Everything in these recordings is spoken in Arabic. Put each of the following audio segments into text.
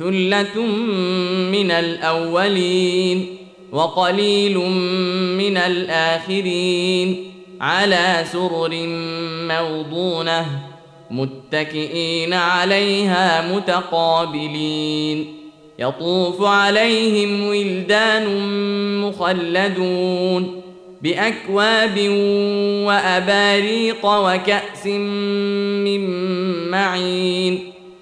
ثله من الاولين وقليل من الاخرين على سرر موضونه متكئين عليها متقابلين يطوف عليهم ولدان مخلدون باكواب واباريق وكاس من معين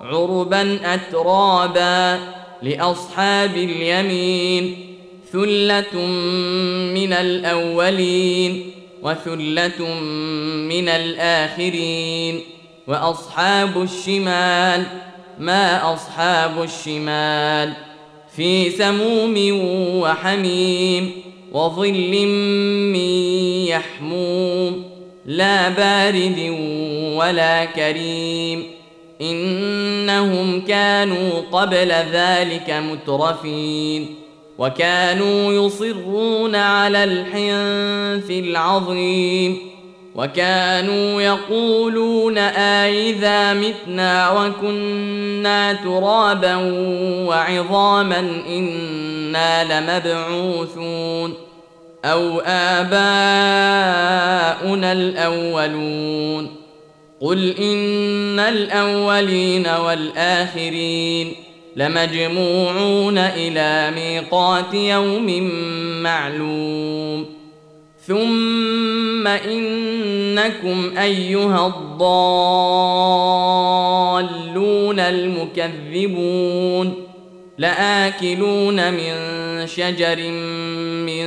عربا اترابا لأصحاب اليمين ثلة من الأولين وثلة من الآخرين. وأصحاب الشمال ما أصحاب الشمال؟ في سموم وحميم وظل من يحموم لا بارد ولا كريم. إنهم كانوا قبل ذلك مترفين وكانوا يصرون على الحنث العظيم وكانوا يقولون آئذا متنا وكنا ترابا وعظاما إنا لمبعوثون أو آباؤنا الأولون قل إن الأولين والآخرين لمجموعون إلى ميقات يوم معلوم ثم انكم ايها الضالون المكذبون لاكلون من شجر من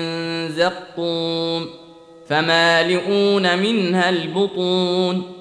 زقوم فمالئون منها البطون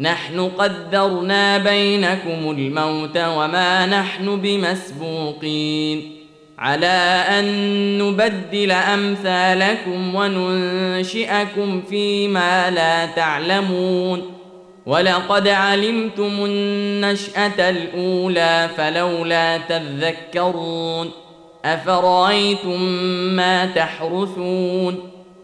نحن قدرنا بينكم الموت وما نحن بمسبوقين. على أن نبدل أمثالكم وننشئكم فيما لا تعلمون. ولقد علمتم النشأة الأولى فلولا تذكرون. أفرأيتم ما تحرثون؟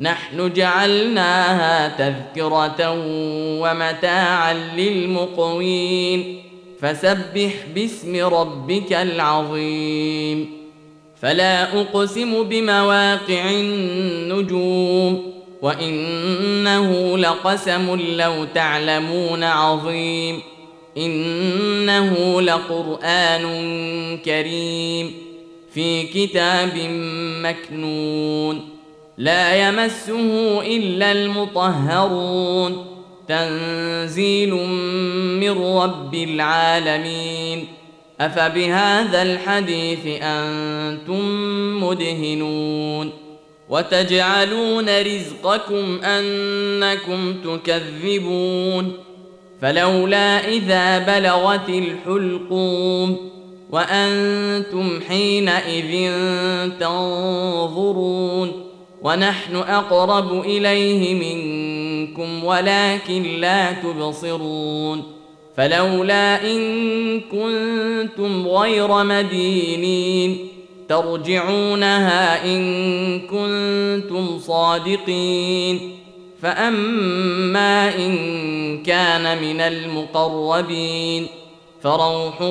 نحن جعلناها تذكرة ومتاعا للمقوين. فسبح باسم ربك العظيم. فلا أقسم بمواقع النجوم. وإنه لقسم لو تعلمون عظيم. إنه لقرآن كريم. في كتاب مكنون. لا يمسه إلا المطهرون. تنزيل من رب العالمين. أفبهذا الحديث أنتم مدهنون. وتجعلون رزقكم أنكم تكذبون. فلولا إذا بلغت الحلقوم. وأنتم حينئذ تنظرون. ونحن أقرب إليه منكم ولكن لا تبصرون. فلولا إن كنتم غير مدينين ترجعونها إن كنتم صادقين. فأما إن كان من المقربين فروح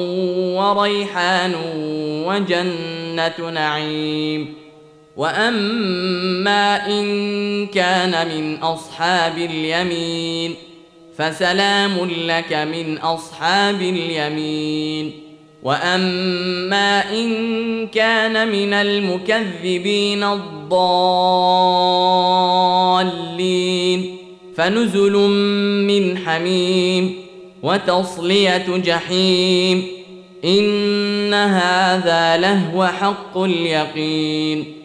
وريحان وجنة نعيم. واما ان كان من اصحاب اليمين فسلام لك من اصحاب اليمين واما ان كان من المكذبين الضالين فنزل من حميم وتصليه جحيم ان هذا لهو حق اليقين